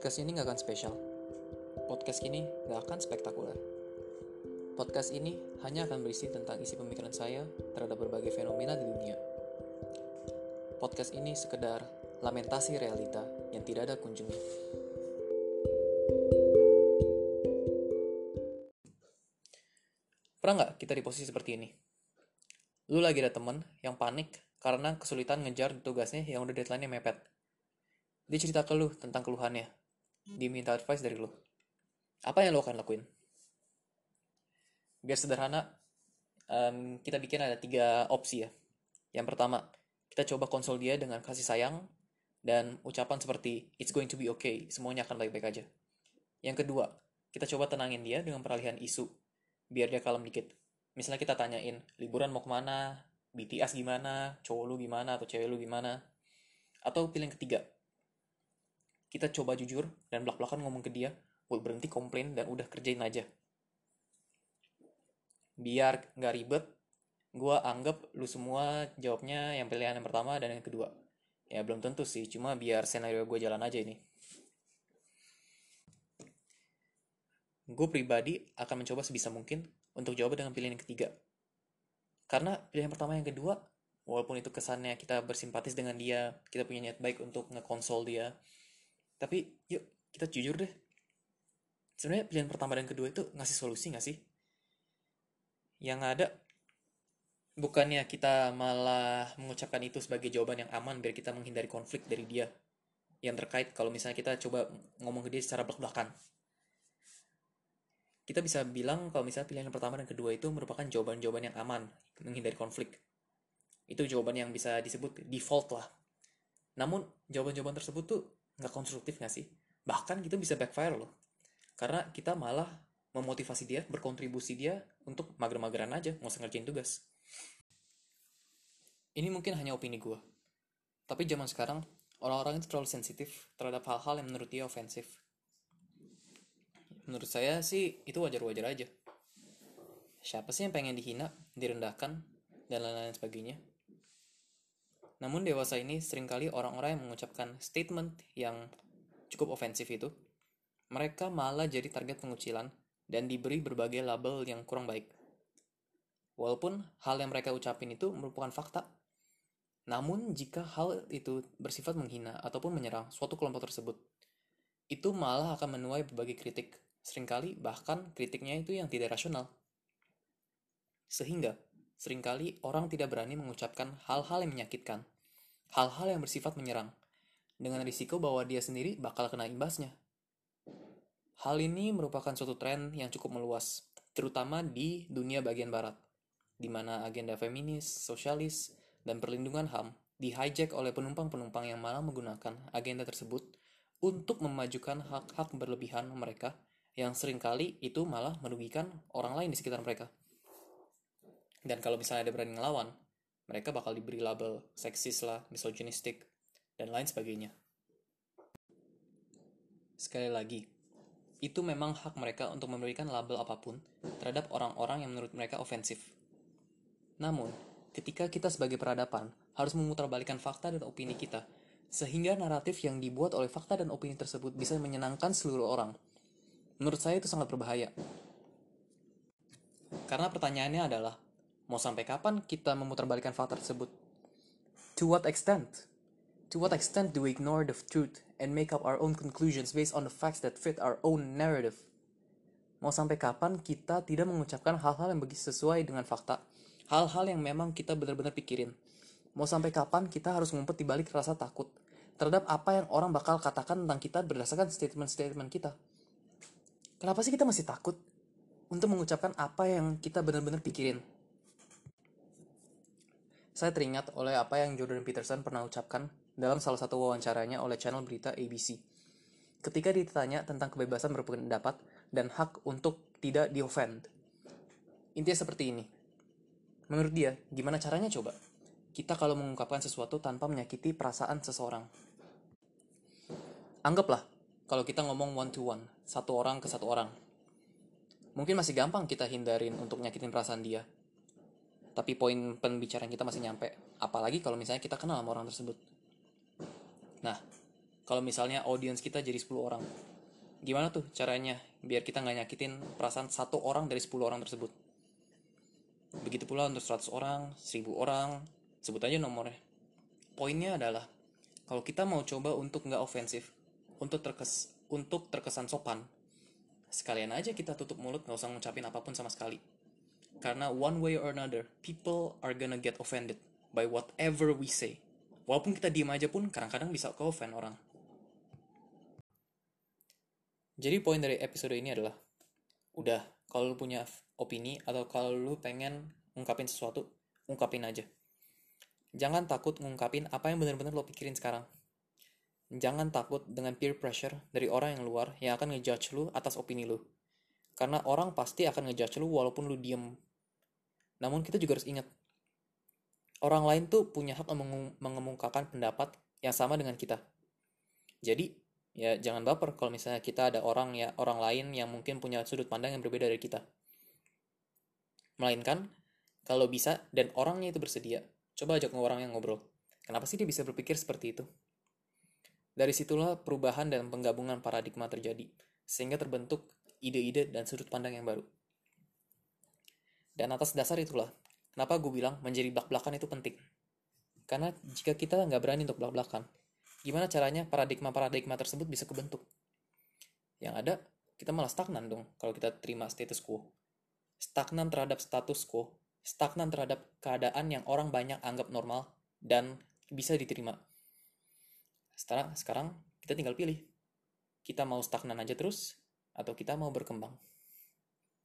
Podcast ini nggak akan spesial. Podcast ini nggak akan spektakuler. Podcast ini hanya akan berisi tentang isi pemikiran saya terhadap berbagai fenomena di dunia. Podcast ini sekedar lamentasi realita yang tidak ada kunjungnya. Pernah nggak kita di posisi seperti ini? Lu lagi ada temen yang panik karena kesulitan ngejar tugasnya yang udah deadline-nya mepet. Dia cerita ke lu tentang keluhannya. Dia minta advice dari lu. Apa yang lo akan lakuin? Biar sederhana, em, kita bikin ada tiga opsi ya. Yang pertama, kita coba konsol dia dengan kasih sayang dan ucapan seperti it's going to be okay, semuanya akan baik-baik aja. Yang kedua, kita coba tenangin dia dengan peralihan isu, biar dia kalem dikit. Misalnya kita tanyain, liburan mau ke mana, BTS gimana, cowok lu gimana, atau cewek lu gimana. Atau pilih yang ketiga, kita coba jujur dan belak-belakan ngomong ke dia, buat berhenti komplain dan udah kerjain aja. Biar nggak ribet, gue anggap lu semua jawabnya yang pilihan yang pertama dan yang kedua. Ya belum tentu sih, cuma biar senario gue jalan aja ini. Gue pribadi akan mencoba sebisa mungkin untuk jawab dengan pilihan yang ketiga. Karena pilihan pertama yang kedua, walaupun itu kesannya kita bersimpatis dengan dia, kita punya niat baik untuk ngekonsol dia, tapi yuk kita jujur deh. Sebenarnya pilihan pertama dan kedua itu ngasih solusi nggak sih? Yang ada bukannya kita malah mengucapkan itu sebagai jawaban yang aman biar kita menghindari konflik dari dia yang terkait kalau misalnya kita coba ngomong ke dia secara belak-belakan kita bisa bilang kalau misalnya pilihan pertama dan kedua itu merupakan jawaban-jawaban yang aman menghindari konflik itu jawaban yang bisa disebut default lah namun jawaban-jawaban tersebut tuh nggak konstruktif nggak sih? Bahkan kita bisa backfire loh. Karena kita malah memotivasi dia berkontribusi dia untuk mager-mageran aja nggak usah ngerjain tugas. Ini mungkin hanya opini gue tapi zaman sekarang orang-orang itu terlalu sensitif terhadap hal-hal yang menurut dia ofensif. Menurut saya sih itu wajar-wajar aja. Siapa sih yang pengen dihina direndahkan dan lain-lain sebagainya namun dewasa ini sering kali orang-orang yang mengucapkan statement yang cukup ofensif itu, mereka malah jadi target pengucilan dan diberi berbagai label yang kurang baik. Walaupun hal yang mereka ucapin itu merupakan fakta, namun jika hal itu bersifat menghina ataupun menyerang suatu kelompok tersebut, itu malah akan menuai berbagai kritik, sering kali bahkan kritiknya itu yang tidak rasional. Sehingga, sering kali orang tidak berani mengucapkan hal-hal yang menyakitkan, hal-hal yang bersifat menyerang, dengan risiko bahwa dia sendiri bakal kena imbasnya. Hal ini merupakan suatu tren yang cukup meluas, terutama di dunia bagian barat, di mana agenda feminis, sosialis, dan perlindungan HAM di-hijack oleh penumpang-penumpang yang malah menggunakan agenda tersebut untuk memajukan hak-hak berlebihan mereka yang sering kali itu malah merugikan orang lain di sekitar mereka. Dan kalau misalnya ada berani ngelawan, mereka bakal diberi label seksis lah, misoginistik, dan lain sebagainya. Sekali lagi, itu memang hak mereka untuk memberikan label apa pun terhadap orang-orang yang menurut mereka ofensif. Namun, ketika kita sebagai peradaban harus memutarbalikkan fakta dan opini kita, sehingga naratif yang dibuat oleh fakta dan opini tersebut bisa menyenangkan seluruh orang, menurut saya itu sangat berbahaya. Karena pertanyaannya adalah, Mau sampai kapan kita memutarbalikkan fakta tersebut? To what extent? To what extent do we ignore the truth and make up our own conclusions based on the facts that fit our own narrative? Mau sampai kapan kita tidak mengucapkan hal-hal yang begitu sesuai dengan fakta, hal-hal yang memang kita benar-benar pikirin? Mau sampai kapan kita harus ngumpet di balik rasa takut terhadap apa yang orang bakal katakan tentang kita berdasarkan statement-statement kita? Kenapa sih kita masih takut untuk mengucapkan apa yang kita benar-benar pikirin? Saya teringat oleh apa yang Jordan Peterson pernah ucapkan dalam salah satu wawancaranya oleh channel berita ABC. Ketika ditanya tentang kebebasan berpendapat dan hak untuk tidak di-offend. Intinya seperti ini. Menurut dia, gimana caranya coba? Kita kalau mengungkapkan sesuatu tanpa menyakiti perasaan seseorang. Anggaplah, kalau kita ngomong one to one, satu orang ke satu orang. Mungkin masih gampang kita hindarin untuk nyakitin perasaan dia, tapi poin pembicaraan kita masih nyampe. Apalagi kalau misalnya kita kenal sama orang tersebut. Nah, kalau misalnya audiens kita jadi 10 orang. Gimana tuh caranya biar kita nggak nyakitin perasaan satu orang dari 10 orang tersebut? Begitu pula untuk 100 orang, 1000 orang, sebut aja nomornya. Poinnya adalah, kalau kita mau coba untuk nggak ofensif, untuk terkes untuk terkesan sopan, sekalian aja kita tutup mulut nggak usah ngucapin apa pun sama sekali. Karena one way or another, people are gonna get offended by whatever we say. Walaupun kita diem aja pun kadang-kadang bisa ke offend orang. Jadi poin dari episode ini adalah, udah, kalau lu punya opini atau kalau lu pengen ngungkapin sesuatu, ungkapin aja. Jangan takut ngungkapin apa yang benar-benar lo pikirin sekarang. Jangan takut dengan peer pressure dari orang yang luar yang akan ngejudge lu atas opini lu. Karena orang pasti akan ngejudge lu walaupun lu diem. Namun kita juga harus ingat, orang lain tuh punya hak mengemukakan pendapat yang sama dengan kita. Jadi, ya jangan baper kalau misalnya kita ada orang ya orang lain yang mungkin punya sudut pandang yang berbeda dari kita. Melainkan, kalau bisa dan orangnya itu bersedia, coba ajak orang yang ngobrol. Kenapa sih dia bisa berpikir seperti itu? Dari situlah perubahan dan penggabungan paradigma terjadi, sehingga terbentuk ide-ide dan sudut pandang yang baru. Dan atas dasar itulah, kenapa gue bilang menjadi belak-belakan itu penting. Karena jika kita nggak berani untuk belak-belakan, gimana caranya paradigma-paradigma tersebut bisa kebentuk? Yang ada, kita malah stagnan dong kalau kita terima status quo. Stagnan terhadap status quo, stagnan terhadap keadaan yang orang banyak anggap normal dan bisa diterima sekarang, sekarang kita tinggal pilih. Kita mau stagnan aja terus, atau kita mau berkembang.